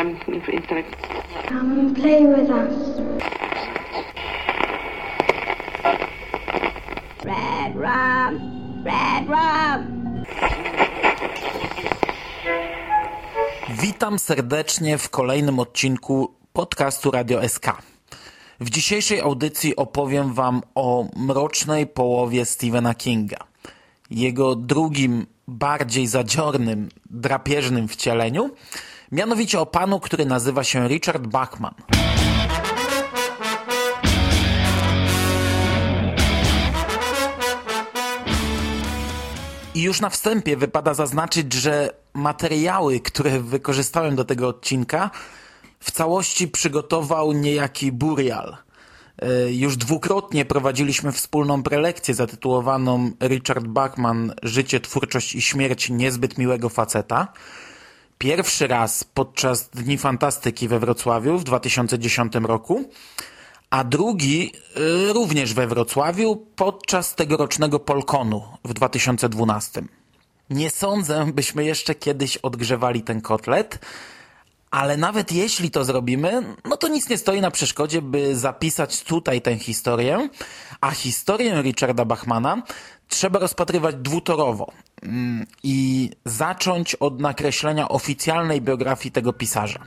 um. Come and play with us. Red rum, red rum. Witam serdecznie w kolejnym odcinku podcastu Radio SK. W dzisiejszej audycji opowiem Wam o mrocznej połowie Stephena Kinga. Jego drugim, bardziej zadziornym, drapieżnym wcieleniu, mianowicie o panu, który nazywa się Richard Bachman. I już na wstępie wypada zaznaczyć, że materiały, które wykorzystałem do tego odcinka, w całości przygotował niejaki Burial. E, już dwukrotnie prowadziliśmy wspólną prelekcję zatytułowaną Richard Bachman Życie, twórczość i śmierć niezbyt miłego faceta. Pierwszy raz podczas Dni Fantastyki we Wrocławiu w 2010 roku, a drugi y, również we Wrocławiu podczas tegorocznego Polkonu w 2012. Nie sądzę, byśmy jeszcze kiedyś odgrzewali ten kotlet, ale nawet jeśli to zrobimy, no to nic nie stoi na przeszkodzie, by zapisać tutaj tę historię, a historię Richarda Bachmana trzeba rozpatrywać dwutorowo mm, i zacząć od nakreślenia oficjalnej biografii tego pisarza.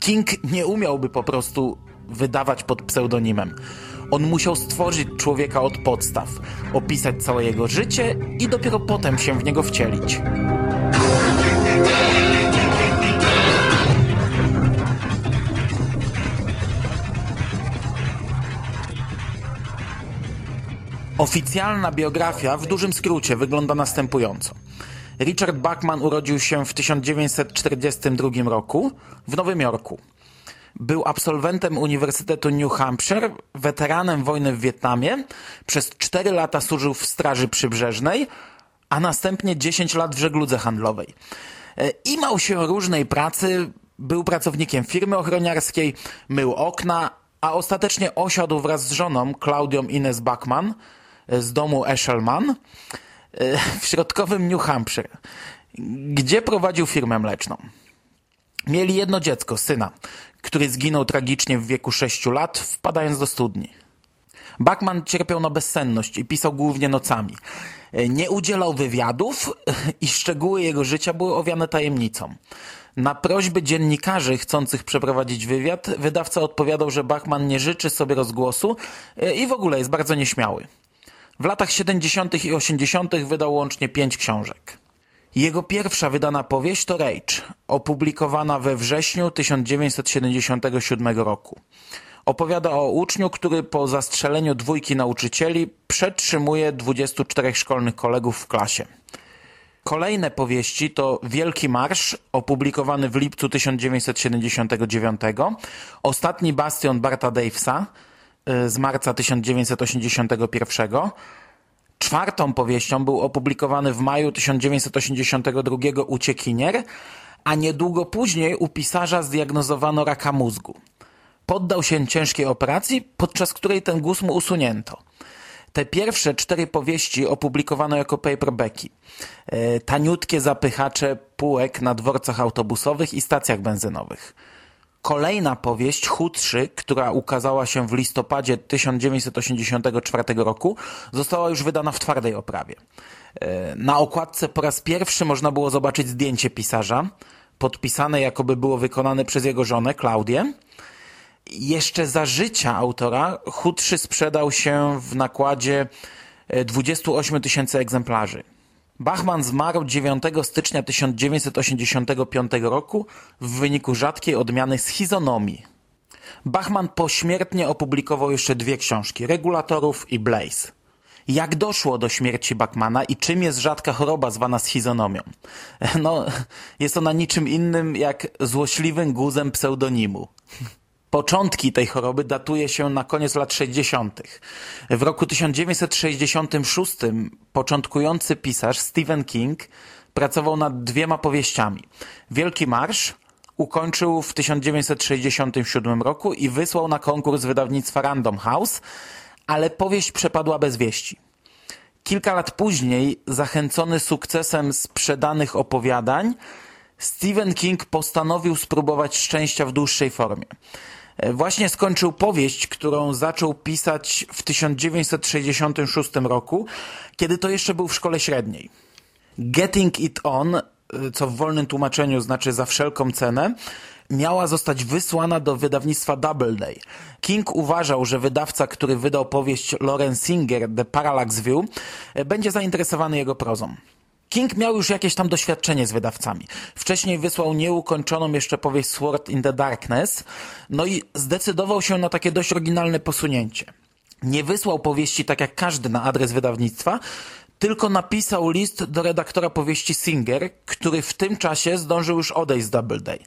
King nie umiałby po prostu wydawać pod pseudonimem. On musiał stworzyć człowieka od podstaw, opisać całe jego życie i dopiero potem się w niego wcielić. Oficjalna biografia w dużym skrócie wygląda następująco. Richard Bachman urodził się w 1942 roku w Nowym Jorku. Był absolwentem Uniwersytetu New Hampshire, weteranem wojny w Wietnamie, przez 4 lata służył w Straży Przybrzeżnej, a następnie 10 lat w żegludze handlowej. E, Imał się różnej pracy, był pracownikiem firmy ochroniarskiej, mył okna, a ostatecznie osiadł wraz z żoną Claudią Ines Bachman z domu Eshelman e, w środkowym New Hampshire, gdzie prowadził firmę mleczną. Mieli jedno dziecko, syna, który zginął tragicznie w wieku 6 lat, wpadając do studni. Bachman cierpiał na bezsenność i pisał głównie nocami. Nie udzielał wywiadów i szczegóły jego życia były owiane tajemnicą. Na prośby dziennikarzy chcących przeprowadzić wywiad, wydawca odpowiadał, że Bachman nie życzy sobie rozgłosu i w ogóle jest bardzo nieśmiały. W latach 70. i 80. wydał łącznie pięć książek. Jego pierwsza wydana powieść to Rage, opublikowana we wrześniu 1977 roku. Opowiada o uczniu, który po zastrzeleniu dwójki nauczycieli przetrzymuje 24 szkolnych kolegów w klasie. Kolejne powieści to Wielki Marsz, opublikowany w lipcu 1979, Ostatni bastion Barta Davesa z marca 1981, Czwartą powieścią był opublikowany w maju 1982 Uciekinier, a niedługo później u pisarza zdiagnozowano raka mózgu. Poddał się ciężkiej operacji, podczas której ten guz mu usunięto. Te pierwsze cztery powieści opublikowano jako paperbacki. E, taniutkie zapychacze półek na dworcach autobusowych i stacjach benzynowych. Kolejna powieść, Chudszy, która ukazała się w listopadzie 1984 roku, została już wydana w twardej oprawie. E, na okładce po raz pierwszy można było zobaczyć zdjęcie pisarza, podpisane jakoby było wykonane przez jego żonę, Klaudię. Jeszcze za życia autora Chudszy sprzedał się w nakładzie 28 tysięcy egzemplarzy. Bachman zmarł 9 stycznia 1985 roku w wyniku rzadkiej odmiany schizonomii. Bachman pośmiertnie opublikował jeszcze dwie książki, Regulatorów i Blaze. Jak doszło do śmierci Bachmana i czym jest rzadka choroba zwana schizonomią? No, jest ona niczym innym jak złośliwym guzem pseudonimu. Początki tej choroby datuje się na koniec lat 60. W roku 1966 początkujący pisarz Stephen King pracował nad dwiema powieściami. Wielki Marsz ukończył w 1967 roku i wysłał na konkurs wydawnictwa Random House, ale powieść przepadła bez wieści. Kilka lat później, zachęcony sukcesem sprzedanych opowiadań, Stephen King postanowił spróbować szczęścia w dłuższej formie. E, właśnie skończył powieść, którą zaczął pisać w 1966 roku, kiedy to jeszcze był w szkole średniej. Getting It On, e, co w wolnym tłumaczeniu znaczy za wszelką cenę, miała zostać wysłana do wydawnictwa Doubleday. King uważał, że wydawca, który wydał powieść Lauren Singer The Parallax View, e, będzie zainteresowany jego prozą. King miał już jakieś tam doświadczenie z wydawcami. Wcześniej wysłał nieukończoną jeszcze powieść Sword in the Darkness, no i zdecydował się na takie dość oryginalne posunięcie. Nie wysłał powieści tak jak każdy na adres wydawnictwa, tylko napisał list do redaktora powieści Singer, który w tym czasie zdążył już odejść z Doubleday.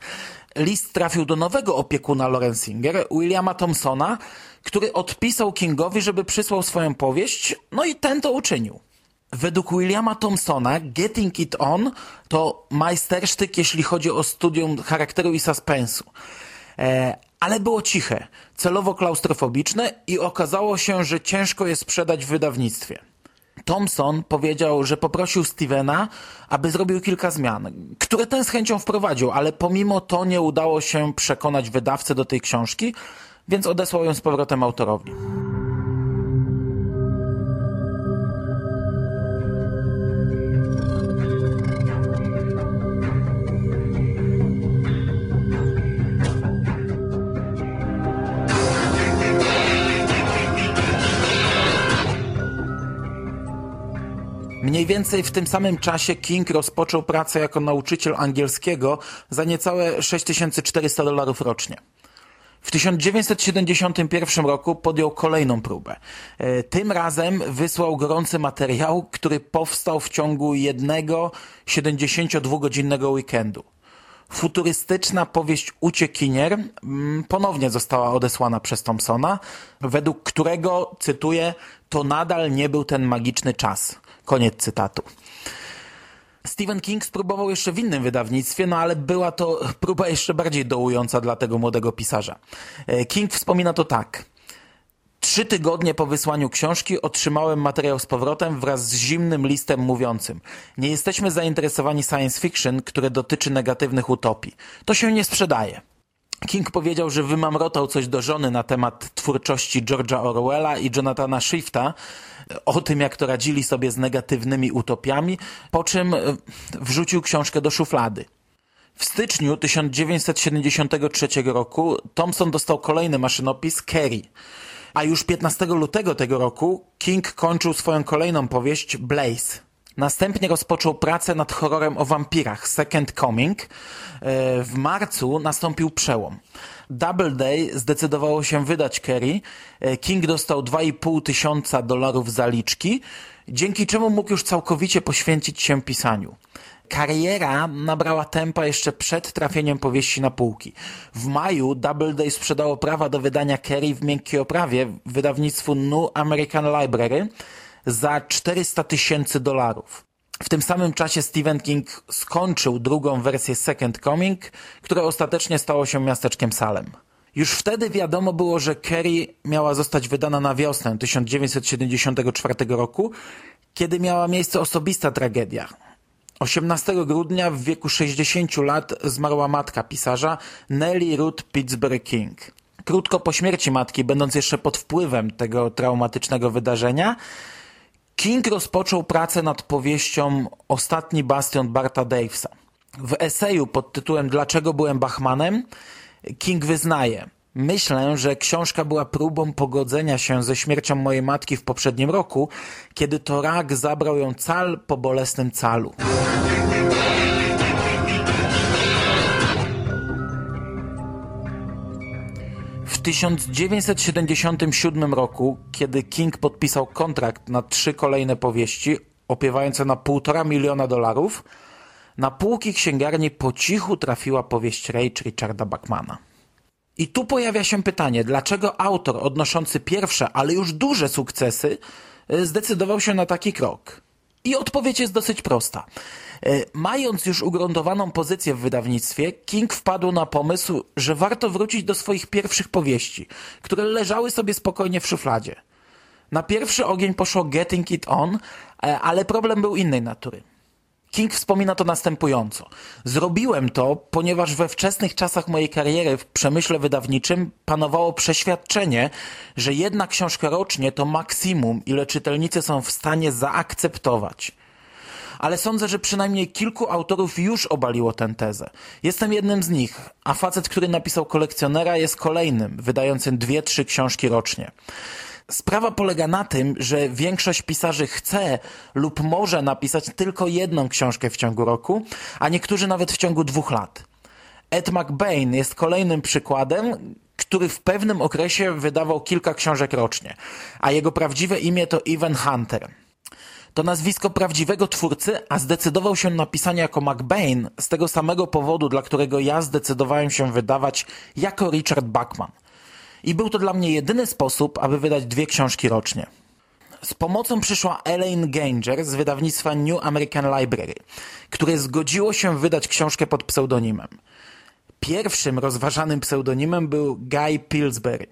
List trafił do nowego opiekuna Lauren Singer, Williama Thompsona, który odpisał Kingowi, żeby przysłał swoją powieść, no i ten to uczynił. Według Williama Thompsona Getting It On to majstersztyk, jeśli chodzi o studium charakteru i suspensu. E, ale było ciche, celowo klaustrofobiczne i okazało się, że ciężko je sprzedać w wydawnictwie. Thompson powiedział, że poprosił Stevena, aby zrobił kilka zmian, które ten z chęcią wprowadził, ale pomimo to nie udało się przekonać wydawcę do tej książki, więc odesłał ją z powrotem autorowi. Mniej więcej w tym samym czasie King rozpoczął pracę jako nauczyciel angielskiego za niecałe 6400 dolarów rocznie. W 1971 roku podjął kolejną próbę. E, tym razem wysłał gorący materiał, który powstał w ciągu jednego 72-godzinnego weekendu. Futurystyczna powieść Uciekinier mm, ponownie została odesłana przez Thompsona, według którego, cytuję, to nadal nie był ten magiczny czas. Koniec cytatu. Stephen King spróbował jeszcze w innym wydawnictwie, no ale była to próba jeszcze bardziej dołująca dla tego młodego pisarza. E, King wspomina to tak. Trzy tygodnie po wysłaniu książki otrzymałem materiał z powrotem wraz z zimnym listem mówiącym Nie jesteśmy zainteresowani science fiction, które dotyczy negatywnych utopii. To się nie sprzedaje. King powiedział, że wymamrotał coś do żony na temat twórczości George'a Orwella i Jonathana Swifta, o tym, jak to radzili sobie z negatywnymi utopiami, po czym e, wrzucił książkę do szuflady. W styczniu 1973 roku Thompson dostał kolejny maszynopis Kerry, a już 15 lutego tego roku King kończył swoją kolejną powieść Blaze. Następnie rozpoczął pracę nad horrorem o wampirach Second Coming. E, w marcu nastąpił przełom. Doubleday zdecydowało się wydać Kerry. E, King dostał 2,5 tysiąca dolarów zaliczki, dzięki czemu mógł już całkowicie poświęcić się pisaniu. Kariera nabrała tempa jeszcze przed trafieniem powieści na półki. W maju Doubleday sprzedało prawa do wydania Kerry w miękkiej oprawie wydawnictwu New American Library za 400 tysięcy dolarów. W tym samym czasie Stephen King skończył drugą wersję Second Coming, które ostatecznie stało się miasteczkiem Salem. Już wtedy wiadomo było, że Kerry miała zostać wydana na wiosnę 1974 roku, kiedy miała miejsce osobista tragedia. 18 grudnia w wieku 60 lat zmarła matka pisarza Nellie Ruth Pittsburgh King. Krótko po śmierci matki, będąc jeszcze pod wpływem tego traumatycznego wydarzenia, King rozpoczął pracę nad powieścią Ostatni bastion Barta Davesa. W eseju pod tytułem Dlaczego byłem Bachmanem King wyznaje Myślę, że książka była próbą pogodzenia się ze śmiercią mojej matki w poprzednim roku, kiedy to rak zabrał ją cal po bolesnym calu. 1977 roku, kiedy King podpisał kontrakt na trzy kolejne powieści, opiewające na półtora miliona dolarów, na półki księgarni po cichu trafiła powieść Rage Richarda Bachmana. I tu pojawia się pytanie, dlaczego autor odnoszący pierwsze, ale już duże sukcesy e, zdecydował się na taki krok? I odpowiedź jest dosyć prosta. E, mając już ugruntowaną pozycję w wydawnictwie, King wpadł na pomysł, że warto wrócić do swoich pierwszych powieści, które leżały sobie spokojnie w szufladzie. Na pierwszy ogień poszło Getting It On, e, ale problem był innej natury. King wspomina to następująco. Zrobiłem to, ponieważ we wczesnych czasach mojej kariery w przemyśle wydawniczym panowało przeświadczenie, że jedna książka rocznie to maksimum, ile czytelnicy są w stanie zaakceptować. Ale sądzę, że przynajmniej kilku autorów już obaliło tę tezę. Jestem jednym z nich, a facet, który napisał kolekcjonera jest kolejnym, wydającym dwie, trzy książki rocznie. Sprawa polega na tym, że większość pisarzy chce lub może napisać tylko jedną książkę w ciągu roku, a niektórzy nawet w ciągu dwóch lat. Ed McBain jest kolejnym przykładem, który w pewnym okresie wydawał kilka książek rocznie, a jego prawdziwe imię to Evan Hunter. To nazwisko prawdziwego twórcy, a zdecydował się na pisanie jako McBain z tego samego powodu, dla którego ja zdecydowałem się wydawać jako Richard Bachman – i był to dla mnie jedyny sposób, aby wydać dwie książki rocznie. Z pomocą przyszła Elaine Ganger z wydawnictwa New American Library, które zgodziło się wydać książkę pod pseudonimem. Pierwszym rozważanym pseudonimem był Guy Pillsbury.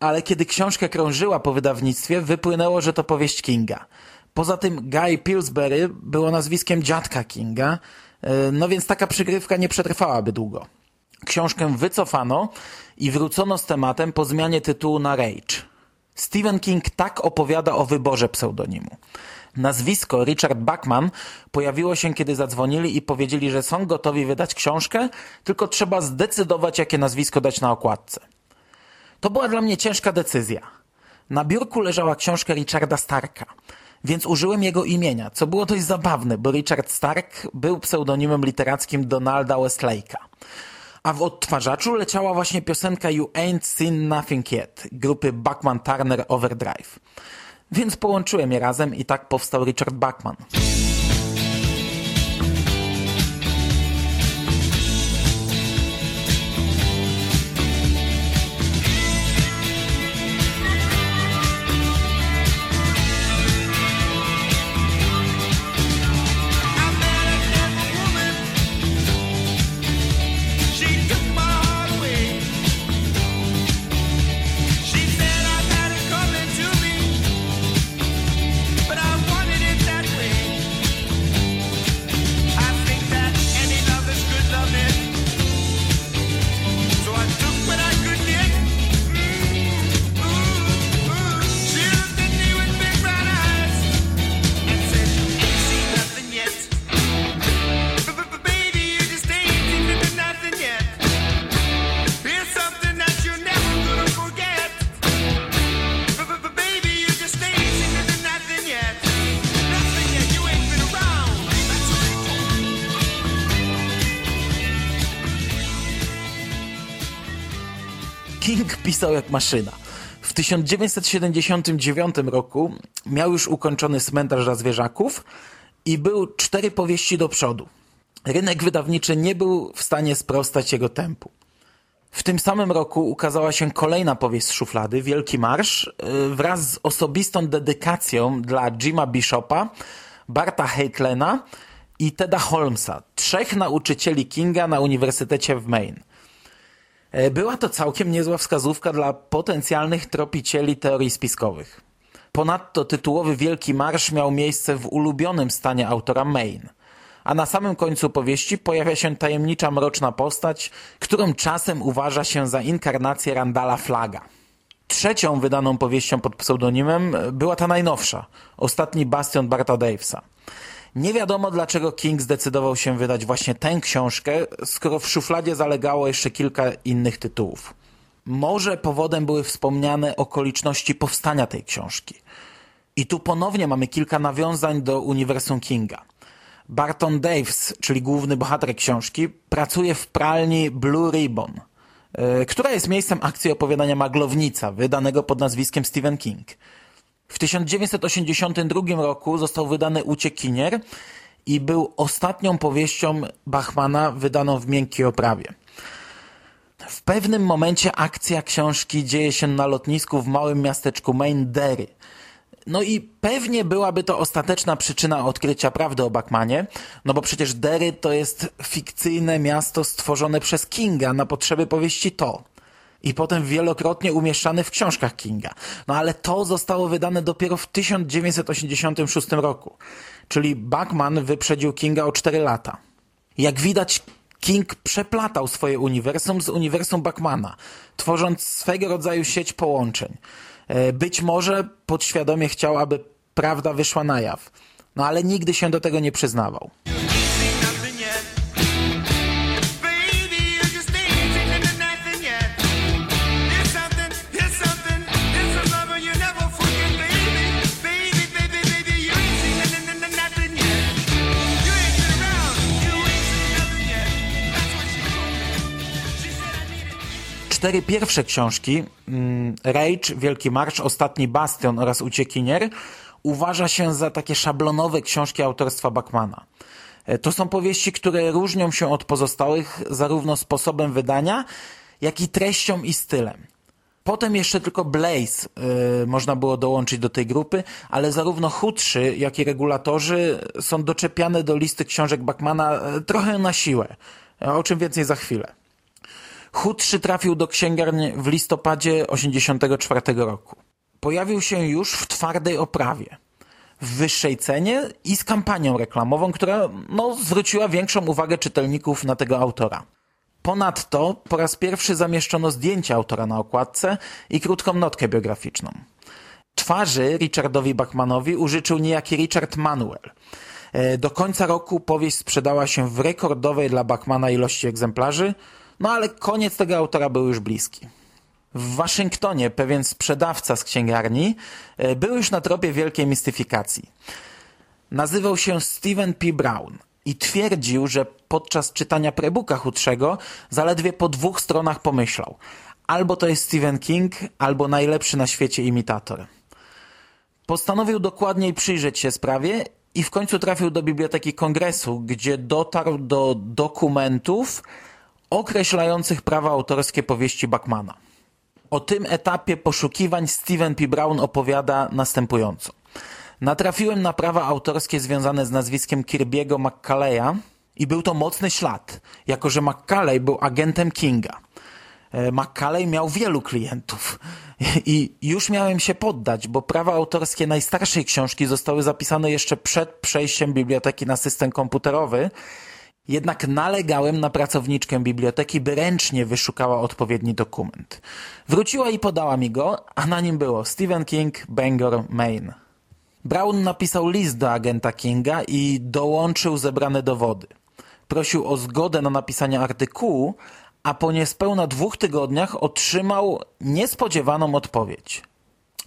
Ale kiedy książka krążyła po wydawnictwie, wypłynęło, że to powieść Kinga. Poza tym Guy Pillsbury było nazwiskiem dziadka Kinga, e, no więc taka przygrywka nie przetrwałaby długo. Książkę wycofano i wrócono z tematem po zmianie tytułu na Rage. Stephen King tak opowiada o wyborze pseudonimu. Nazwisko Richard Bachman pojawiło się, kiedy zadzwonili i powiedzieli, że są gotowi wydać książkę, tylko trzeba zdecydować, jakie nazwisko dać na okładce. To była dla mnie ciężka decyzja. Na biurku leżała książka Richarda Starka, więc użyłem jego imienia, co było dość zabawne, bo Richard Stark był pseudonimem literackim Donalda Westlake'a a w odtwarzaczu leciała właśnie piosenka You Ain't Seen Nothing Yet grupy Bachman Turner Overdrive. Więc połączyłem je razem i tak powstał Richard Bachman. Pisał jak maszyna. W 1979 roku miał już ukończony cmentarz dla zwierzaków i był cztery powieści do przodu. Rynek wydawniczy nie był w stanie sprostać jego tempu. W tym samym roku ukazała się kolejna powieść z szuflady, Wielki Marsz, y, wraz z osobistą dedykacją dla Jima Bishopa, Barta Heitlena i Teda Holmesa, trzech nauczycieli Kinga na Uniwersytecie w Maine. E, była to całkiem niezła wskazówka dla potencjalnych tropicieli teorii spiskowych. Ponadto tytułowy Wielki Marsz miał miejsce w ulubionym stanie autora Maine. A na samym końcu powieści pojawia się tajemnicza mroczna postać, którą czasem uważa się za inkarnację Randala Flaga. Trzecią wydaną powieścią pod pseudonimem była ta najnowsza, Ostatni Bastion Barta Davesa. Nie wiadomo dlaczego King zdecydował się wydać właśnie tę książkę, skoro w szufladzie zalegało jeszcze kilka innych tytułów. Może powodem były wspomniane okoliczności powstania tej książki. I tu ponownie mamy kilka nawiązań do uniwersum Kinga. Barton Daves, czyli główny bohater książki, pracuje w pralni Blue Ribbon, yy, która jest miejscem akcji opowiadania Maglownica, wydanego pod nazwiskiem Stephen King. W 1982 roku został wydany Uciekinier i był ostatnią powieścią Bachmana wydaną w miękkiej oprawie. W pewnym momencie akcja książki dzieje się na lotnisku w małym miasteczku Main Derry. No i pewnie byłaby to ostateczna przyczyna odkrycia prawdy o Bachmanie, no bo przecież Derry to jest fikcyjne miasto stworzone przez Kinga na potrzeby powieści To. I potem wielokrotnie umieszczany w książkach Kinga. No ale to zostało wydane dopiero w 1986 roku, czyli Bachman wyprzedził Kinga o 4 lata. Jak widać, King przeplatał swoje uniwersum z uniwersum Bachmana, tworząc swego rodzaju sieć połączeń. E, być może podświadomie chciał, aby prawda wyszła na jaw, no ale nigdy się do tego nie przyznawał. Cztery pierwsze książki, mm, Rage, Wielki Marsz, Ostatni Bastion oraz Uciekinier, uważa się za takie szablonowe książki autorstwa Bachmana. E, to są powieści, które różnią się od pozostałych zarówno sposobem wydania, jak i treścią i stylem. Potem jeszcze tylko Blaze yy, można było dołączyć do tej grupy, ale zarówno chudszy, jak i regulatorzy są doczepiane do listy książek Bachmana trochę na siłę, o czym więcej za chwilę. Chudszy trafił do księgarni w listopadzie 1984 roku. Pojawił się już w twardej oprawie, w wyższej cenie i z kampanią reklamową, która no, zwróciła większą uwagę czytelników na tego autora. Ponadto po raz pierwszy zamieszczono zdjęcie autora na okładce i krótką notkę biograficzną. Twarzy Richardowi Bachmanowi użyczył niejaki Richard Manuel. E, do końca roku powieść sprzedała się w rekordowej dla Bachmana ilości egzemplarzy – no ale koniec tego autora był już bliski. W Waszyngtonie pewien sprzedawca z księgarni e, był już na tropie wielkiej mistyfikacji. Nazywał się Steven P. Brown i twierdził, że podczas czytania prebuka chudszego zaledwie po dwóch stronach pomyślał albo to jest Stephen King, albo najlepszy na świecie imitator. Postanowił dokładniej przyjrzeć się sprawie i w końcu trafił do Biblioteki Kongresu, gdzie dotarł do dokumentów, określających prawa autorskie powieści Bachmana. O tym etapie poszukiwań Steven P. Brown opowiada następująco. Natrafiłem na prawa autorskie związane z nazwiskiem Kirby'ego McCalleya i był to mocny ślad, jako że McCalley był agentem Kinga. E, McCalley miał wielu klientów i już miałem się poddać, bo prawa autorskie najstarszej książki zostały zapisane jeszcze przed przejściem biblioteki na system komputerowy jednak nalegałem na pracowniczkę biblioteki, by ręcznie wyszukała odpowiedni dokument. Wróciła i podała mi go, a na nim było Stephen King, Bangor, Maine. Brown napisał list do agenta Kinga i dołączył zebrane dowody. Prosił o zgodę na napisanie artykułu, a po niespełna dwóch tygodniach otrzymał niespodziewaną odpowiedź.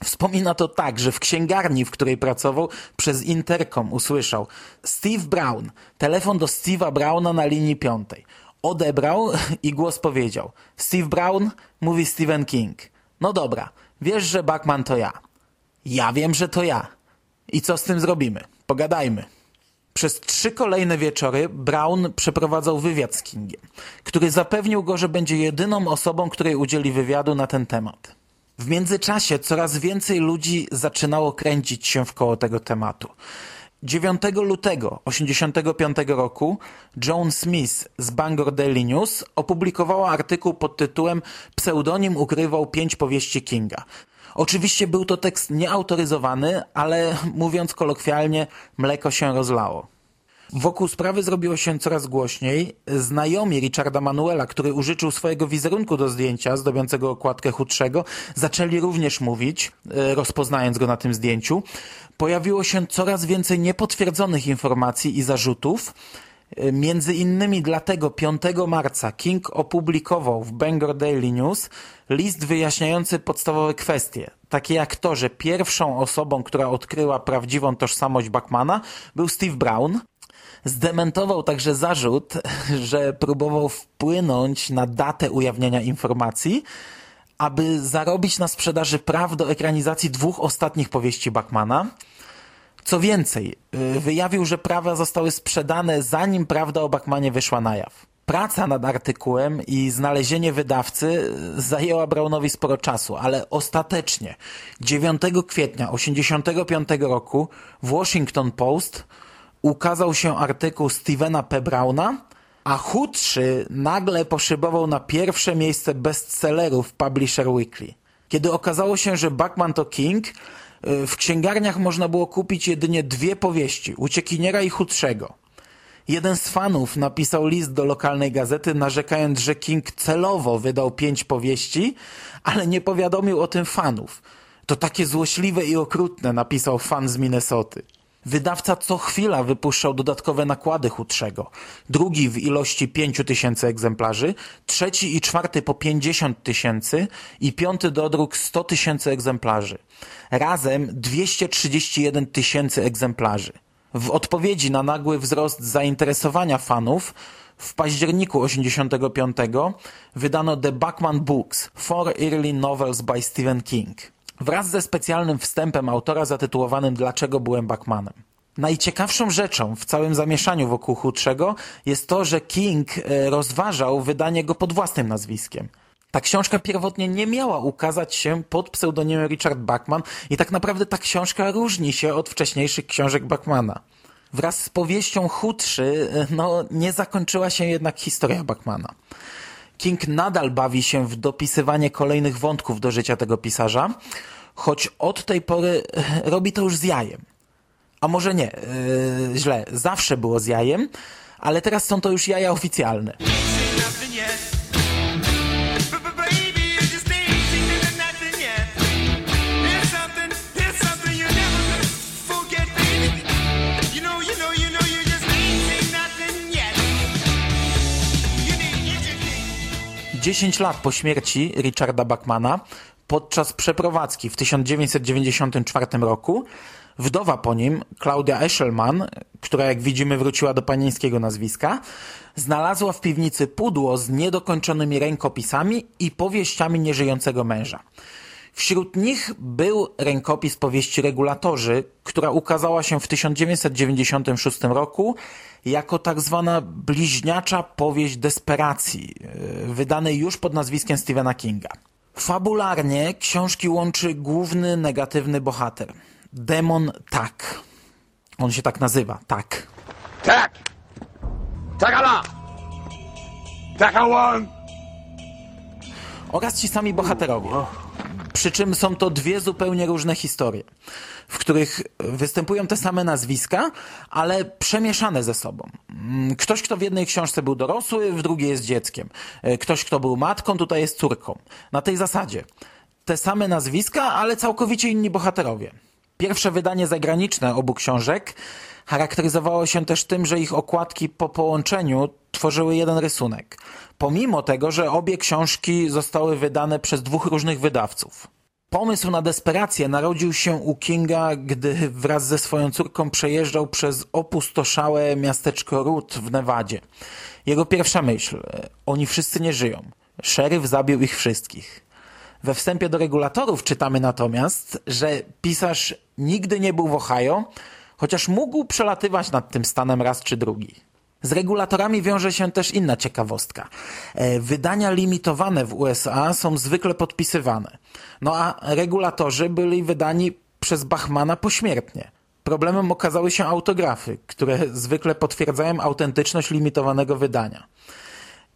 Wspomina to tak, że w księgarni, w której pracował, przez interkom usłyszał Steve Brown, telefon do Steve'a Browna na linii piątej. Odebrał i głos powiedział Steve Brown, mówi Stephen King. No dobra, wiesz, że Bachman to ja. Ja wiem, że to ja. I co z tym zrobimy? Pogadajmy. Przez trzy kolejne wieczory Brown przeprowadzał wywiad z Kingiem, który zapewnił go, że będzie jedyną osobą, której udzieli wywiadu na ten temat. W międzyczasie coraz więcej ludzi zaczynało kręcić się w koło tego tematu. 9 lutego 1985 roku Joan Smith z Bangor Daily News opublikowała artykuł pod tytułem Pseudonim ukrywał pięć powieści Kinga. Oczywiście był to tekst nieautoryzowany, ale mówiąc kolokwialnie, mleko się rozlało. Wokół sprawy zrobiło się coraz głośniej. Znajomi Richarda Manuela, który użyczył swojego wizerunku do zdjęcia zdobiącego okładkę chudszego, zaczęli również mówić, e, rozpoznając go na tym zdjęciu. Pojawiło się coraz więcej niepotwierdzonych informacji i zarzutów. E, między innymi dlatego 5 marca King opublikował w Bangor Daily News list wyjaśniający podstawowe kwestie, takie jak to, że pierwszą osobą, która odkryła prawdziwą tożsamość Bachmana był Steve Brown, Zdementował także zarzut, że próbował wpłynąć na datę ujawniania informacji, aby zarobić na sprzedaży praw do ekranizacji dwóch ostatnich powieści Bachmana. Co więcej, y, wyjawił, że prawa zostały sprzedane zanim prawda o Bachmanie wyszła na jaw. Praca nad artykułem i znalezienie wydawcy zajęła Brownowi sporo czasu, ale ostatecznie 9 kwietnia 1985 roku w Washington Post ukazał się artykuł Stevena P. Browna, a chudszy nagle poszybował na pierwsze miejsce bestsellerów Publisher Weekly. Kiedy okazało się, że Bachman to King, y, w księgarniach można było kupić jedynie dwie powieści, Uciekiniera i Chudszego. Jeden z fanów napisał list do lokalnej gazety, narzekając, że King celowo wydał pięć powieści, ale nie powiadomił o tym fanów. To takie złośliwe i okrutne, napisał fan z Minnesoty. Wydawca co chwila wypuszczał dodatkowe nakłady chudszego. Drugi w ilości 5 tysięcy egzemplarzy, trzeci i czwarty po 50 tysięcy i piąty dodruk 100 tysięcy egzemplarzy. Razem 231 tysięcy egzemplarzy. W odpowiedzi na nagły wzrost zainteresowania fanów w październiku 85 wydano The Bachman Books – Four Early Novels by Stephen King – wraz ze specjalnym wstępem autora zatytułowanym Dlaczego byłem Bachmanem. Najciekawszą rzeczą w całym zamieszaniu wokół Chudszego jest to, że King e, rozważał wydanie go pod własnym nazwiskiem. Ta książka pierwotnie nie miała ukazać się pod pseudonimem Richard Bachman i tak naprawdę ta książka różni się od wcześniejszych książek Bachmana. Wraz z powieścią Chudszy e, no, nie zakończyła się jednak historia Bachmana. King nadal bawi się w dopisywanie kolejnych wątków do życia tego pisarza, choć od tej pory e, robi to już z jajem. A może nie, yy, źle, zawsze było z jajem, ale teraz są to już jaja oficjalne. Dziesięć lat po śmierci Richarda Bachmana, podczas przeprowadzki w 1994 roku, Wdowa po nim, Klaudia Eschelman, która jak widzimy wróciła do panieńskiego nazwiska, znalazła w piwnicy pudło z niedokończonymi rękopisami i powieściami nieżyjącego męża. Wśród nich był rękopis powieści Regulatorzy, która ukazała się w 1996 roku jako tak zwana bliźniacza powieść desperacji, e, wydanej już pod nazwiskiem Stephena Kinga. Fabularnie książki łączy główny negatywny bohater – demon Tak. On się tak nazywa, Tak. Tak! Takala! Takawan! Oraz ci sami bohaterowie. Przy czym są to dwie zupełnie różne historie, w których występują te same nazwiska, ale przemieszane ze sobą. Ktoś, kto w jednej książce był dorosły, w drugiej jest dzieckiem. Ktoś, kto był matką, tutaj jest córką. Na tej zasadzie. Te same nazwiska, ale całkowicie inni bohaterowie. Pierwsze wydanie zagraniczne obu książek charakteryzowało się też tym, że ich okładki po połączeniu tworzyły jeden rysunek. Pomimo tego, że obie książki zostały wydane przez dwóch różnych wydawców. Pomysł na desperację narodził się u Kinga, gdy wraz ze swoją córką przejeżdżał przez opustoszałe miasteczko Root w Nevadzie. Jego pierwsza myśl: oni wszyscy nie żyją. Szeryf zabił ich wszystkich. We wstępie do regulatorów czytamy natomiast, że pisarz nigdy nie był w Ohio, chociaż mógł przelatywać nad tym stanem raz czy drugi. Z regulatorami wiąże się też inna ciekawostka. E, wydania limitowane w USA są zwykle podpisywane. No a regulatorzy byli wydani przez Bachmana pośmiertnie. Problemem okazały się autografy, które zwykle potwierdzają autentyczność limitowanego wydania.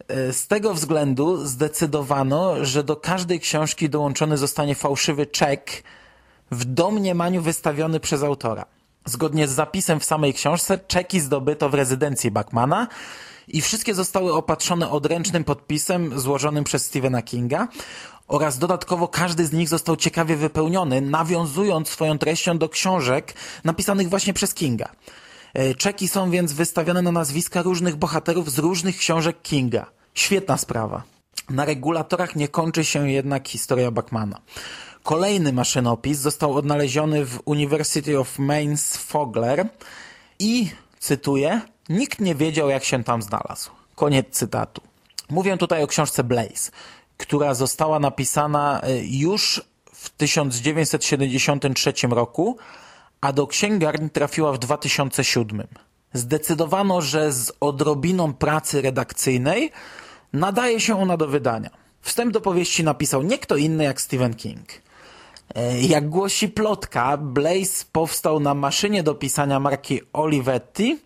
E, z tego względu zdecydowano, że do każdej książki dołączony zostanie fałszywy czek w domniemaniu wystawiony przez autora. Zgodnie z zapisem w samej książce czeki zdobyto w rezydencji Bachmana i wszystkie zostały opatrzone odręcznym podpisem złożonym przez Stephena Kinga oraz dodatkowo każdy z nich został ciekawie wypełniony, nawiązując swoją treścią do książek napisanych właśnie przez Kinga. E, czeki są więc wystawione na nazwiska różnych bohaterów z różnych książek Kinga. Świetna sprawa. Na regulatorach nie kończy się jednak historia Bachmana. Kolejny maszynopis został odnaleziony w University of Mainz Fogler i, cytuję, nikt nie wiedział jak się tam znalazł. Koniec cytatu. Mówię tutaj o książce Blaze, która została napisana e, już w 1973 roku, a do księgarni trafiła w 2007. Zdecydowano, że z odrobiną pracy redakcyjnej nadaje się ona do wydania. Wstęp do powieści napisał nie kto inny jak Stephen King. E, jak głosi plotka, Blaze powstał na maszynie do pisania marki Olivetti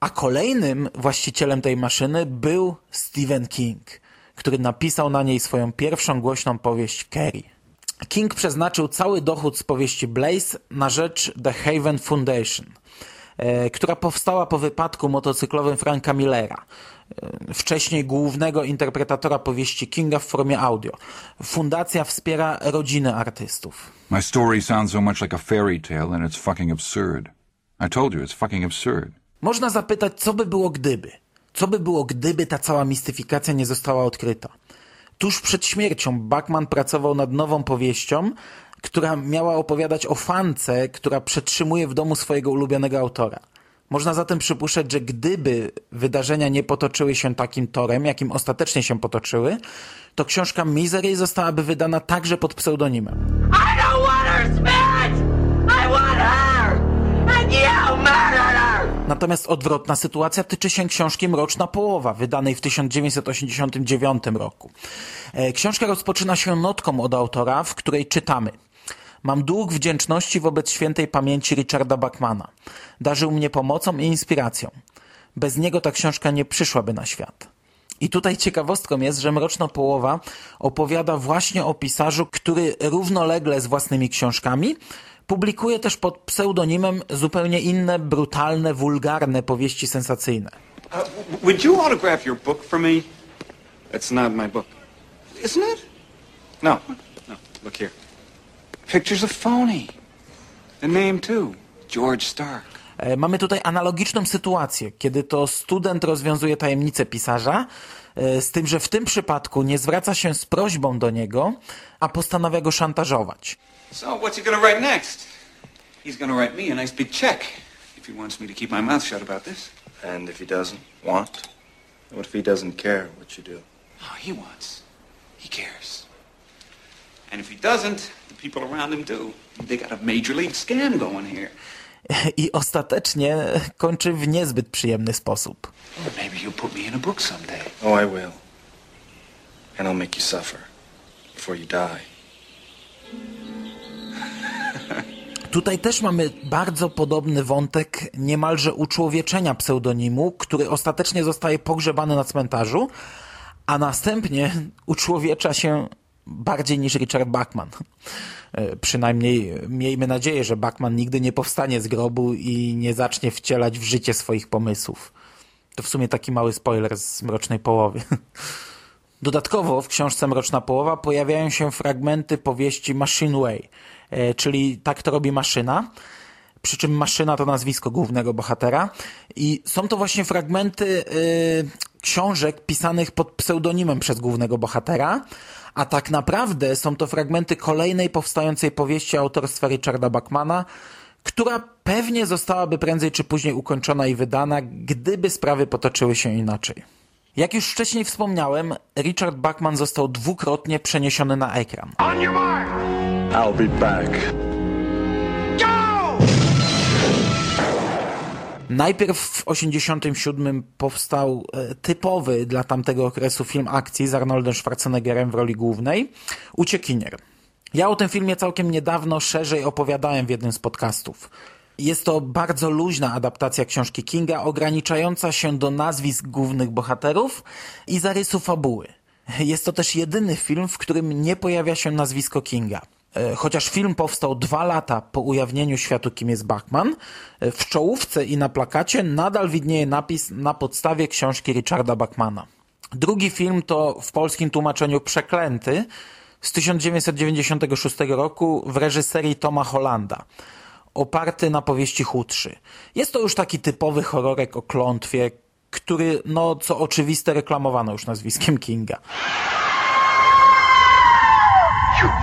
A kolejnym właścicielem tej maszyny był Stephen King, który napisał na niej swoją pierwszą głośną powieść Carrie. King przeznaczył cały dochód z powieści Blaze na rzecz The Haven Foundation, która powstała po wypadku motocyklowym Franka Millera, e, wcześniej głównego interpretatora powieści Kinga w formie audio. Fundacja wspiera rodziny artystów. My story sounds so much like a fairy tale and it's fucking absurd. I told you, it's fucking absurd. Można zapytać, co by było gdyby? Co by było, gdyby ta cała mistyfikacja nie została odkryta? Tuż przed śmiercią Bachman pracował nad nową powieścią, która miała opowiadać o fance, która przetrzymuje w domu swojego ulubionego autora. Można zatem przypuszczać, że gdyby wydarzenia nie potoczyły się takim torem, jakim ostatecznie się potoczyły, to książka Misery zostałaby wydana także pod pseudonimem. I don't want her, Smith! I want her! And you murdered her! Natomiast odwrotna sytuacja tyczy się książki Mroczna Połowa, wydanej w 1989 roku. E, Książka rozpoczyna się notką od autora, w której czytamy Mam dług wdzięczności wobec świętej pamięci Richarda Bachmana. Darzył mnie pomocą i inspiracją. Bez niego ta książka nie przyszłaby na świat. I tutaj ciekawostką jest, że Mroczna Połowa opowiada właśnie o pisarzu, który równolegle z własnymi książkami publikuje też pod pseudonimem zupełnie inne, brutalne, wulgarne powieści sensacyjne. Uh, would you autograph your book for me? That's not my book. Isn't it? No. No. Look here. Pictures of phony. The name too. George Stark. E, Mamy tutaj analogiczną sytuację, kiedy to student rozwiązuje tajemnicę pisarza, e, z tym, że w tym przypadku nie zwraca się z prośbą do niego, a postanawia go szantażować. So what's he gonna write next? He's gonna write me a nice big check if he wants me to keep my mouth shut about this. And if he doesn't want? What if he doesn't care what you do? Oh, he wants. He cares. And if he doesn't, people around him do. They got a major league scam going here. I ostatecznie kończy w niezbyt przyjemny sposób. Or maybe you'll put me in a book someday. Oh, I will. And I'll make you suffer before you die. Tutaj też mamy bardzo podobny wątek niemalże uczłowieczenia pseudonimu, który ostatecznie zostaje pogrzebany na cmentarzu, a następnie uczłowiecza się bardziej niż Richard Bachman. E, Przynajmniej miejmy nadzieję, że Bachman nigdy nie powstanie z grobu i nie zacznie wcielać w życie swoich pomysłów. To w sumie taki mały spoiler z Mrocznej Połowy. Dodatkowo w książce Mroczna Połowa pojawiają się fragmenty powieści Machine Way, e, czyli Tak to robi maszyna, przy czym maszyna to nazwisko głównego bohatera i są to właśnie fragmenty e, książek pisanych pod pseudonimem przez głównego bohatera, a tak naprawdę są to fragmenty kolejnej powstającej powieści autorstwa Richarda Bachmana, która pewnie zostałaby prędzej czy później ukończona i wydana, gdyby sprawy potoczyły się inaczej. Jak już wcześniej wspomniałem, Richard Bachman został dwukrotnie przeniesiony na ekran. I'll be back. Najpierw w 1987 powstał e, typowy dla tamtego okresu film akcji z Arnoldem Schwarzeneggerem w roli głównej Uciekinier. Ja o tym filmie całkiem niedawno szerzej opowiadałem w jednym z podcastów. Jest to bardzo luźna adaptacja książki Kinga, ograniczająca się do nazwisk głównych bohaterów i zarysu fabuły. Jest to też jedyny film, w którym nie pojawia się nazwisko Kinga. E, Chociaż film powstał dwa lata po ujawnieniu światu, kim jest Bachman, e, w czołówce i na plakacie nadal widnieje napis na podstawie książki Richarda Bachmana. Drugi film to w polskim tłumaczeniu Przeklęty z 1996 roku w reżyserii Toma Hollanda, oparty na powieści Chudszy. Jest to już taki typowy horrorek o klątwie, który, no co oczywiste, reklamowano już nazwiskiem Kinga.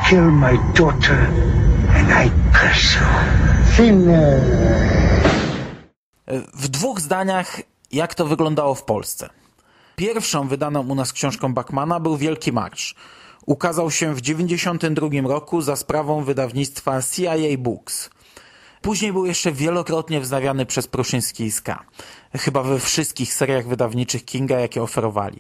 Killed my daughter, and I curse you. Sinner. W dwóch zdaniach, jak to wyglądało w Polsce. Pierwszą wydaną u nas książką Bachmana był Wielki Marsz. Ukazał się w 1992 roku za sprawą wydawnictwa CIA Books. Później był jeszcze wielokrotnie wznawiany przez Pruszyński i Ska. Chyba we wszystkich seriach wydawniczych Kinga, jakie oferowali.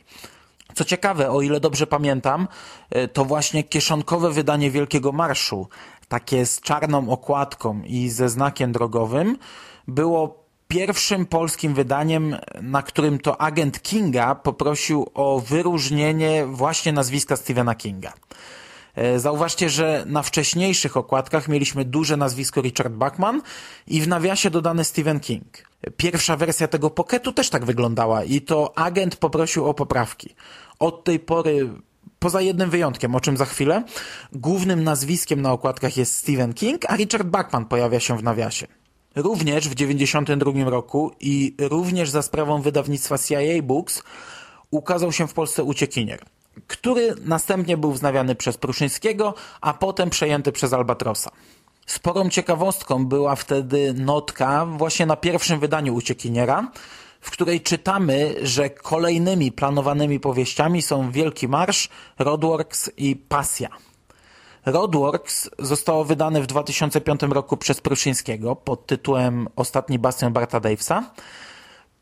Co ciekawe, o ile dobrze pamiętam, e, to właśnie kieszonkowe wydanie Wielkiego Marszu, takie z czarną okładką i ze znakiem drogowym, było pierwszym polskim wydaniem, na którym to agent Kinga poprosił o wyróżnienie właśnie nazwiska Stephena Kinga. E, zauważcie, że na wcześniejszych okładkach mieliśmy duże nazwisko Richard Bachman i w nawiasie dodany Stephen King. Pierwsza wersja tego pocketu też tak wyglądała i to agent poprosił o poprawki. Od tej pory, poza jednym wyjątkiem, o czym za chwilę, głównym nazwiskiem na okładkach jest Stephen King, a Richard Bachman pojawia się w nawiasie. Również w 1992 roku i również za sprawą wydawnictwa CIA Books ukazał się w Polsce Uciekinier który następnie był wznawiany przez Pruszyńskiego, a potem przejęty przez Albatrosa. Sporą ciekawostką była wtedy notka właśnie na pierwszym wydaniu Uciekiniera, w której czytamy, że kolejnymi planowanymi powieściami są Wielki Marsz, Rodworks i Pasja. Rodworks zostało wydane w 2005 roku przez Pruszyńskiego pod tytułem Ostatni bastion Barta Davesa.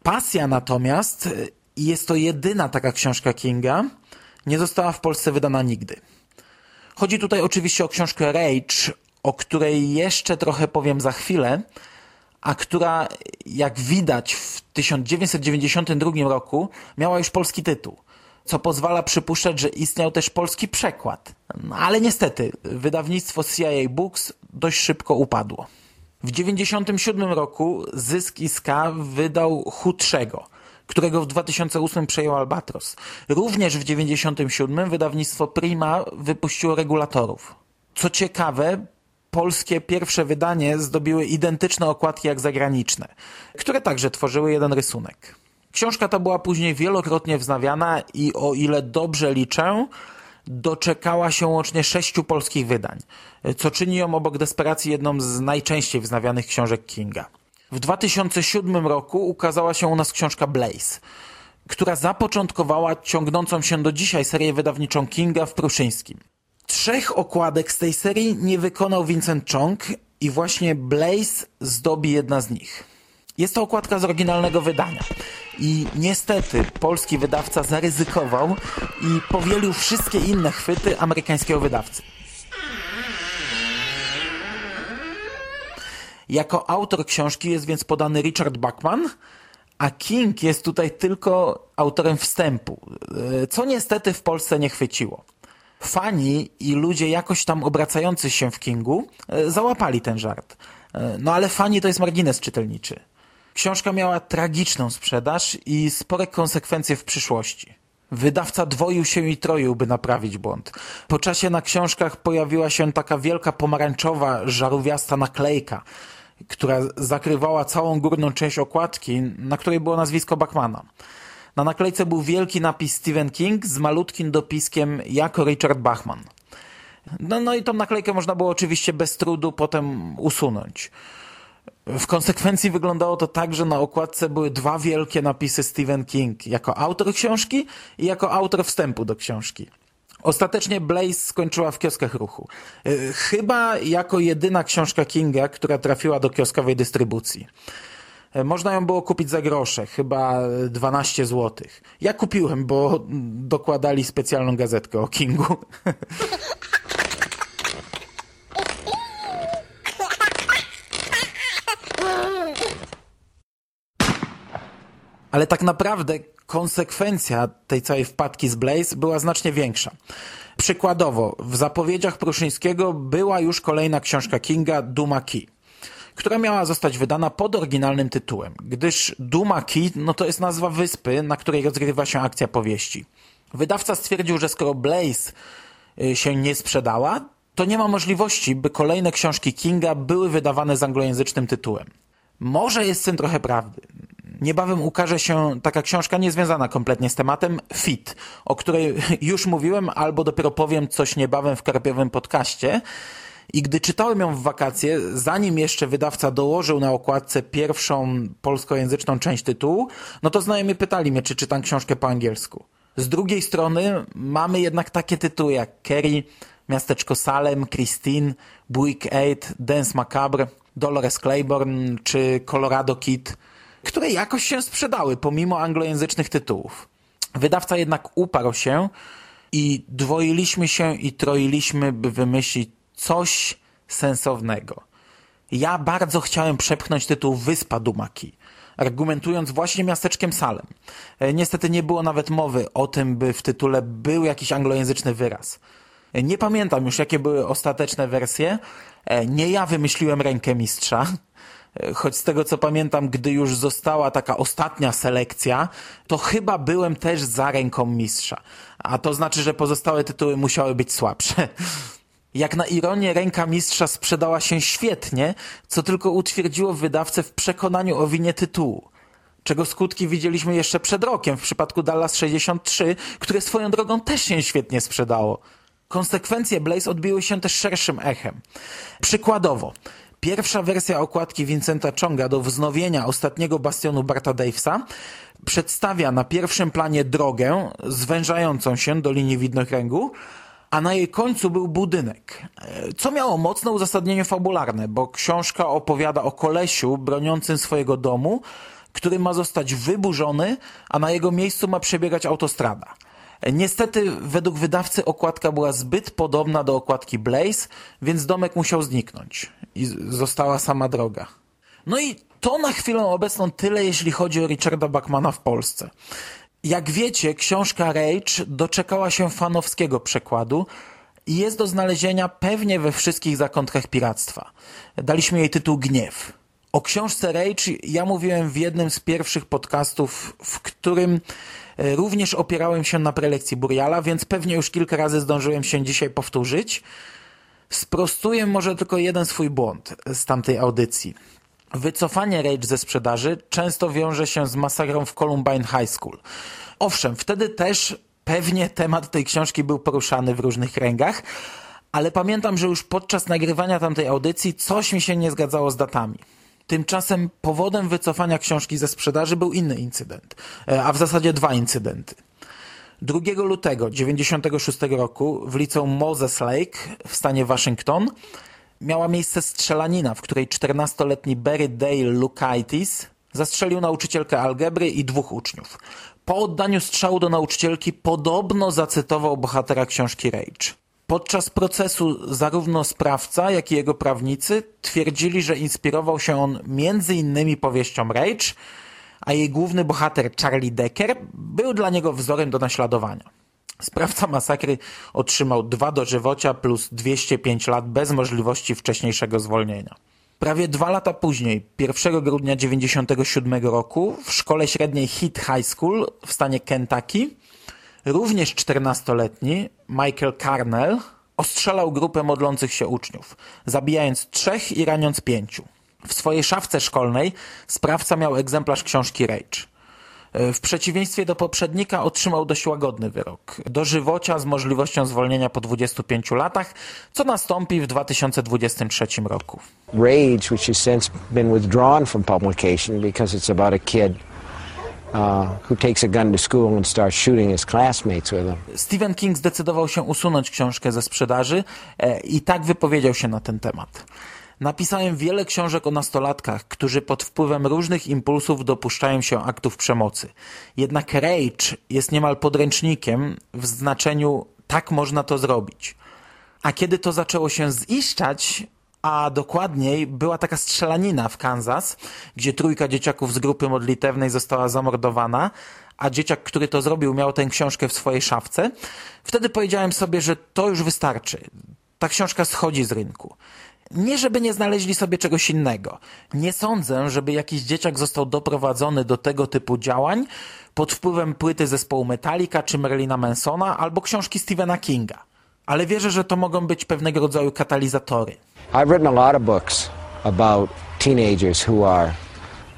Pasja natomiast jest to jedyna taka książka Kinga, nie została w Polsce wydana nigdy. Chodzi tutaj oczywiście o książkę Rage, o której jeszcze trochę powiem za chwilę, a która, jak widać, w 1992 roku miała już polski tytuł, co pozwala przypuszczać, że istniał też polski przekład. No, ale niestety, wydawnictwo CIA Books dość szybko upadło. W 1997 roku Zysk Iska wydał Chudszego – którego w 2008 przejął Albatros. Również w 1997 wydawnictwo Prima wypuściło regulatorów. Co ciekawe, polskie pierwsze wydanie zdobiły identyczne okładki jak zagraniczne, które także tworzyły jeden rysunek. Książka ta była później wielokrotnie wznawiana i o ile dobrze liczę, doczekała się łącznie sześciu polskich wydań, co czyni ją obok Desperacji jedną z najczęściej wznawianych książek Kinga. W 2007 roku ukazała się u nas książka Blaze, która zapoczątkowała ciągnącą się do dzisiaj serię wydawniczą Kinga w Pruszyńskim. Trzech okładek z tej serii nie wykonał Vincent Chong i właśnie Blaze zdobi jedna z nich. Jest to okładka z oryginalnego wydania. I niestety polski wydawca zaryzykował i powielił wszystkie inne chwyty amerykańskiego wydawcy. Jako autor książki jest więc podany Richard Bachman, a King jest tutaj tylko autorem wstępu, e, co niestety w Polsce nie chwyciło. Fani i ludzie jakoś tam obracający się w Kingu e, załapali ten żart. E, no ale fani to jest margines czytelniczy. Książka miała tragiczną sprzedaż i spore konsekwencje w przyszłości. Wydawca dwoił się i troił, by naprawić błąd. Po czasie na książkach pojawiła się taka wielka pomarańczowa, żarówiasta naklejka, która zakrywała całą górną część okładki, na której było nazwisko Bachmana. Na naklejce był wielki napis Stephen King z malutkim dopiskiem jako Richard Bachman. No, no i tą naklejkę można było oczywiście bez trudu potem usunąć. W konsekwencji wyglądało to tak, że na okładce były dwa wielkie napisy Stephen King jako autor książki i jako autor wstępu do książki. Ostatecznie Blaze skończyła w kioskach ruchu. E, chyba jako jedyna książka Kinga, która trafiła do kioskowej dystrybucji. E, można ją było kupić za grosze, chyba 12 zł. Ja kupiłem, bo dokładali specjalną gazetkę o Kingu. Ale tak naprawdę konsekwencja tej całej wpadki z Blaze była znacznie większa. Przykładowo, w zapowiedziach Pruszyńskiego była już kolejna książka Kinga, Duma Key która miała zostać wydana pod oryginalnym tytułem, gdyż Duma Key no to jest nazwa wyspy, na której rozgrywa się akcja powieści. Wydawca stwierdził, że skoro Blaze y, się nie sprzedała, to nie ma możliwości, by kolejne książki Kinga były wydawane z anglojęzycznym tytułem. Może jest w tym trochę prawdy. Niebawem ukaże się taka książka niezwiązana kompletnie z tematem Fit, o której już mówiłem albo dopiero powiem coś niebawem w karpiowym podcaście. I gdy czytałem ją w wakacje, zanim jeszcze wydawca dołożył na okładce pierwszą polskojęzyczną część tytułu, no to znajomi pytali mnie, czy czytam książkę po angielsku. Z drugiej strony mamy jednak takie tytuły jak Kerry, Miasteczko Salem, Christine, Buick 8, Dance Macabre, Dolores Claiborne czy Colorado Kid – które jakoś się sprzedały pomimo anglojęzycznych tytułów. Wydawca jednak uparł się i dwoiliśmy się i troiliśmy, by wymyślić coś sensownego. Ja bardzo chciałem przepchnąć tytuł Wyspa Dumaki, argumentując właśnie miasteczkiem Salem. E, niestety nie było nawet mowy o tym, by w tytule był jakiś anglojęzyczny wyraz. E, nie pamiętam już, jakie były ostateczne wersje. E, nie ja wymyśliłem rękę mistrza, choć z tego co pamiętam, gdy już została taka ostatnia selekcja, to chyba byłem też za ręką mistrza. A to znaczy, że pozostałe tytuły musiały być słabsze. Jak na ironię, ręka mistrza sprzedała się świetnie, co tylko utwierdziło wydawcę w przekonaniu o winie tytułu. Czego skutki widzieliśmy jeszcze przed rokiem w przypadku Dallas 63, które swoją drogą też się świetnie sprzedało. Konsekwencje Blaze odbiły się też szerszym echem. Przykładowo, pierwsza wersja okładki Vincenta Chonga do wznowienia ostatniego bastionu Barta Davesa przedstawia na pierwszym planie drogę zwężającą się do linii widnokręgu, a na jej końcu był budynek, co miało mocne uzasadnienie fabularne, bo książka opowiada o kolesiu broniącym swojego domu, który ma zostać wyburzony, a na jego miejscu ma przebiegać autostrada. Niestety, według wydawcy okładka była zbyt podobna do okładki Blaze, więc domek musiał zniknąć i została sama droga. No i to na chwilę obecną tyle, jeśli chodzi o Richarda Bachmana w Polsce. Jak wiecie, książka Rage doczekała się fanowskiego przekładu i jest do znalezienia pewnie we wszystkich zakątkach piractwa. Daliśmy jej tytuł Gniew. O książce Rage ja mówiłem w jednym z pierwszych podcastów, w którym e, również opierałem się na prelekcji Buriala, więc pewnie już kilka razy zdążyłem się dzisiaj powtórzyć. Sprostuję może tylko jeden swój błąd z tamtej audycji. Wycofanie Rage ze sprzedaży często wiąże się z masakrą w Columbine High School. Owszem, wtedy też pewnie temat tej książki był poruszany w różnych kręgach, ale pamiętam, że już podczas nagrywania tamtej audycji coś mi się nie zgadzało z datami. Tymczasem powodem wycofania książki ze sprzedaży był inny incydent, e, a w zasadzie dwa incydenty. 2 lutego 1996 roku w liceum Moses Lake w stanie Waszyngton miała miejsce strzelanina, w której 14-letni Barry Dale Lukaitis zastrzelił nauczycielkę algebry i dwóch uczniów. Po oddaniu strzału do nauczycielki podobno zacytował bohatera książki Rage. Podczas procesu zarówno sprawca, jak i jego prawnicy twierdzili, że inspirował się on innymi powieścią Rage, a jej główny bohater Charlie Decker był dla niego wzorem do naśladowania. Sprawca masakry otrzymał dwa dożywocia plus 205 lat bez możliwości wcześniejszego zwolnienia. Prawie dwa lata później, 1 grudnia 1997 roku, w szkole średniej Heath High School w stanie Kentucky, również 14-letni Michael Carnell ostrzelał grupę modlących się uczniów, zabijając trzech i raniąc pięciu. W swojej szafce szkolnej sprawca miał egzemplarz książki Rage. W przeciwieństwie do poprzednika otrzymał dość łagodny wyrok. Dożywocia z możliwością zwolnienia po 25 latach, co nastąpi w 2023 roku. Rage, which has since been withdrawn from publication because it's about a kid uh. Stephen King zdecydował się usunąć książkę ze sprzedaży e, i tak wypowiedział się na ten temat. Napisałem wiele książek o nastolatkach, którzy pod wpływem różnych impulsów dopuszczają się aktów przemocy. Jednak Rage jest niemal podręcznikiem w znaczeniu tak można to zrobić. A kiedy to zaczęło się ziszczać, a dokładniej była taka strzelanina w Kansas, gdzie trójka dzieciaków z grupy modlitewnej została zamordowana, a dzieciak, który to zrobił, miał tę książkę w swojej szafce, wtedy powiedziałem sobie, że to już wystarczy. Ta książka schodzi z rynku. Nie, żeby nie znaleźli sobie czegoś innego. Nie sądzę, żeby jakiś dzieciak został doprowadzony do tego typu działań pod wpływem płyty zespołu Metallica czy Marilina Mansona albo książki Stephena Kinga. Ale wierzę, że to mogą być pewnego rodzaju katalizatory. I've written a lot of books about teenagers who are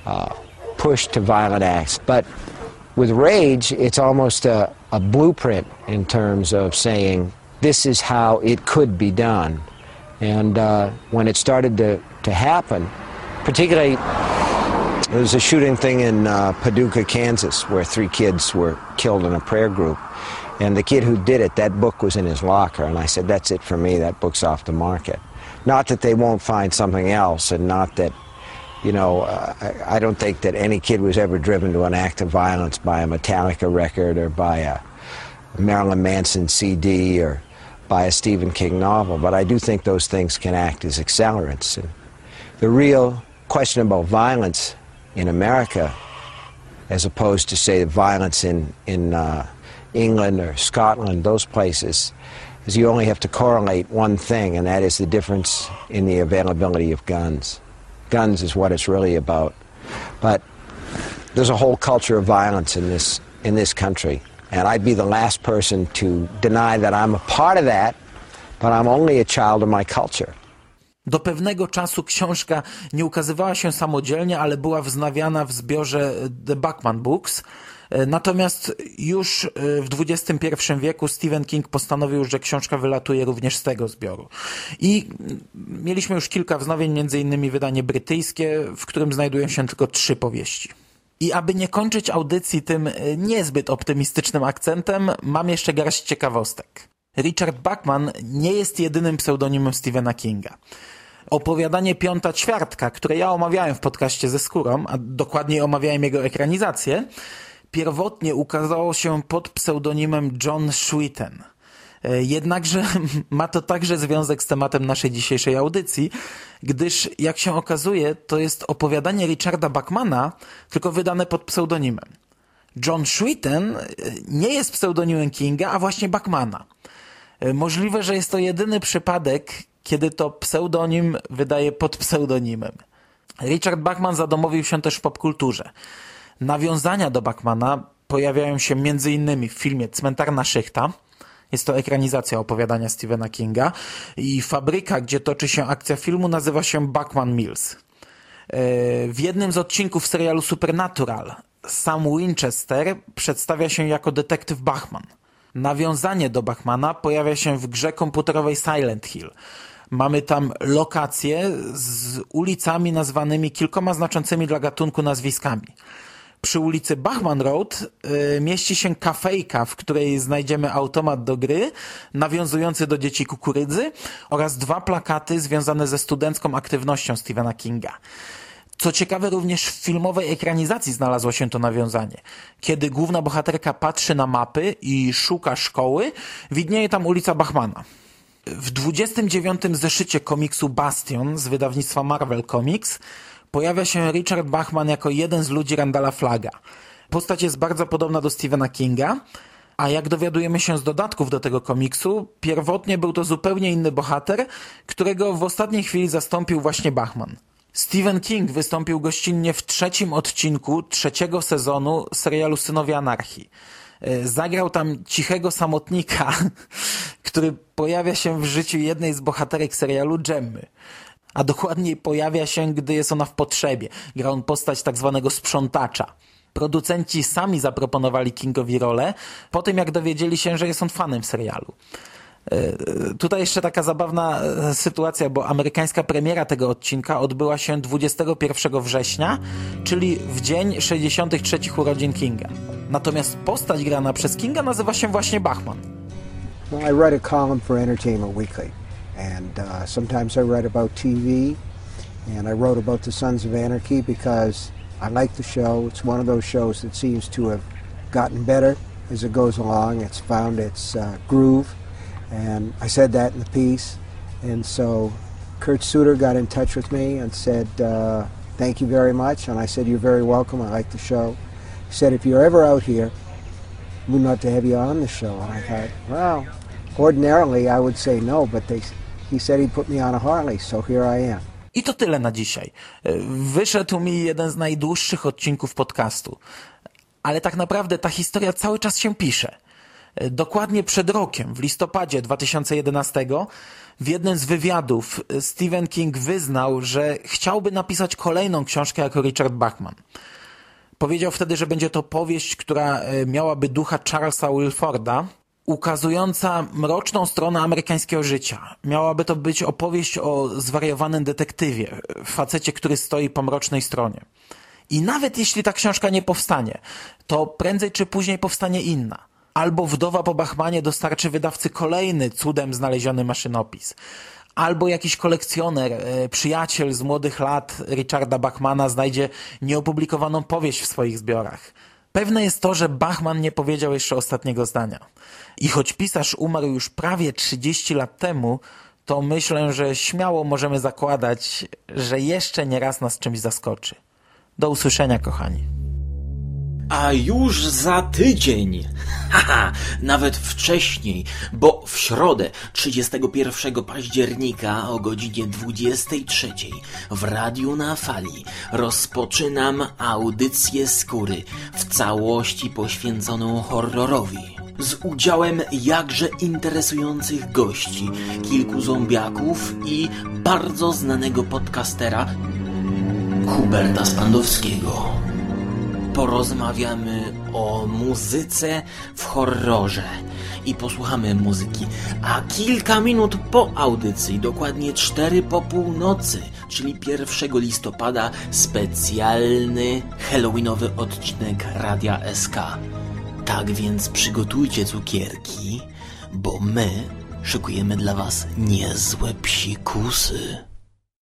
uh, pushed to violent acts, but with Rage, it's almost a, a blueprint in terms of saying this is how it could be done. And uh, when it started to, to happen, particularly, there was a shooting thing in uh, Paducah, Kansas, where three kids were killed in a prayer group. And the kid who did it, that book was in his locker. And I said, that's it for me. That book's off the market. Not that they won't find something else, and not that, you know, uh, I, I don't think that any kid was ever driven to an act of violence by a Metallica record or by a Marilyn Manson CD or by a Stephen King novel, but I do think those things can act as accelerants. And the real question about violence in America as opposed to, say, violence in, in uh, England or Scotland, those places, is you only have to correlate one thing, and that is the difference in the availability of guns. Guns is what it's really about. But there's a whole culture of violence in this, in this country, and I'd be the last person to deny that I'm a part of that, but I'm only a child of my culture. Do pewnego czasu książka nie ukazywała się samodzielnie, ale była wznawiana w zbiorze The Bachman Books. Natomiast już w XXI wieku Stephen King postanowił, że książka wylatuje również z tego zbioru. I mieliśmy już kilka wznowień, między innymi wydanie brytyjskie, w którym znajdują się tylko trzy powieści. I aby nie kończyć audycji tym niezbyt optymistycznym akcentem, mam jeszcze garść ciekawostek. Richard Bachman nie jest jedynym pseudonimem Stephena Kinga. Opowiadanie Piąta Ćwiartka, które ja omawiałem w podcaście ze skórą, a dokładniej omawiałem jego ekranizację, pierwotnie ukazało się pod pseudonimem John Sweeten. Jednakże ma to także związek z tematem naszej dzisiejszej audycji, gdyż jak się okazuje, to jest opowiadanie Richarda Bachmana, tylko wydane pod pseudonimem. John Sweeten nie jest pseudonimem Kinga, a właśnie Bachmana. Możliwe, że jest to jedyny przypadek, kiedy to pseudonim wydaje pod pseudonimem. Richard Bachman zadomowił się też w popkulturze. Nawiązania do Bachmana pojawiają się m.in. w filmie Cmentarna Szychta. Jest to ekranizacja opowiadania Stephena Kinga i fabryka, gdzie toczy się akcja filmu nazywa się Bachman Mills. W jednym z odcinków serialu Supernatural Sam Winchester przedstawia się jako detektyw Bachman. Nawiązanie do Bachmana pojawia się w grze komputerowej Silent Hill. Mamy tam lokacje z ulicami nazwanymi kilkoma znaczącymi dla gatunku nazwiskami. Przy ulicy Bachman Road y, mieści się kafejka, w której znajdziemy automat do gry, nawiązujący do dzieci kukurydzy oraz dwa plakaty związane ze studencką aktywnością Stephena Kinga. Co ciekawe, również w filmowej ekranizacji znalazło się to nawiązanie. Kiedy główna bohaterka patrzy na mapy i szuka szkoły, widnieje tam ulica Bachmana. W 29. zeszycie komiksu Bastion z wydawnictwa Marvel Comics pojawia się Richard Bachman jako jeden z ludzi Randala Flaga. Postać jest bardzo podobna do Stephena Kinga, a jak dowiadujemy się z dodatków do tego komiksu, pierwotnie był to zupełnie inny bohater, którego w ostatniej chwili zastąpił właśnie Bachman. Stephen King wystąpił gościnnie w trzecim odcinku trzeciego sezonu serialu Synowie Anarchii. Zagrał tam cichego samotnika, który pojawia się w życiu jednej z bohaterek serialu Gemmy. A dokładniej pojawia się, gdy jest ona w potrzebie. Gra on postać tak zwanego sprzątacza. Producenci sami zaproponowali Kingowi rolę, po tym jak dowiedzieli się, że jest on fanem serialu. Tutaj jeszcze taka zabawna sytuacja, bo amerykańska premiera tego odcinka odbyła się 21 września, czyli w dzień 63 urodzin Kinga. Natomiast postać grana przez Kinga nazywa się właśnie Bachman. Well, I write a column for Entertainment Weekly, and uh, sometimes I write about TV, and I wrote about the Sons of Anarchy because I like the show. It's one of those shows that seems to have gotten better as it goes along. It's found its uh, groove. And I said that in the piece. And so Kurt Suter got in touch with me and said, uh, Thank you very much. And I said, You're very welcome. I like the show. He said, If you're ever out here, we'd love to have you on the show. And I thought, Well, ordinarily I would say no, but they, I. I to tyle na dzisiaj. Wyszedł mi jeden z najdłuższych odcinków podcastu. Ale tak naprawdę ta historia cały czas się pisze. Dokładnie przed rokiem, w listopadzie 2011, w jednym z wywiadów Stephen King wyznał, że chciałby napisać kolejną książkę jako Richard Bachman. Powiedział wtedy, że będzie to powieść, która miałaby ducha Charlesa Wilforda, ukazująca mroczną stronę amerykańskiego życia. Miałaby to być opowieść o zwariowanym detektywie, facecie, który stoi po mrocznej stronie. I nawet jeśli ta książka nie powstanie, to prędzej czy później powstanie inna albo wdowa po Bachmanie dostarczy wydawcy kolejny cudem znaleziony maszynopis, albo jakiś kolekcjoner, e, przyjaciel z młodych lat Richarda Bachmana znajdzie nieopublikowaną powieść w swoich zbiorach. Pewne jest to, że Bachman nie powiedział jeszcze ostatniego zdania. I choć pisarz umarł już prawie 30 lat temu, to myślę, że śmiało możemy zakładać, że jeszcze nie raz nas czymś zaskoczy. Do usłyszenia, kochani. A już za tydzień, haha, nawet wcześniej, bo w środę 31 października o godzinie 23 w Radiu na Fali rozpoczynam audycję Skóry w całości poświęconą horrorowi. Z udziałem jakże interesujących gości, kilku zombiaków i bardzo znanego podcastera Huberta Spandowskiego porozmawiamy o muzyce w horrorze i posłuchamy muzyki. A kilka minut po audycji, dokładnie 4 po północy, czyli 1 listopada, specjalny halloweenowy odcinek Radia SK. Tak więc przygotujcie cukierki, bo my szykujemy dla Was niezłe psikusy.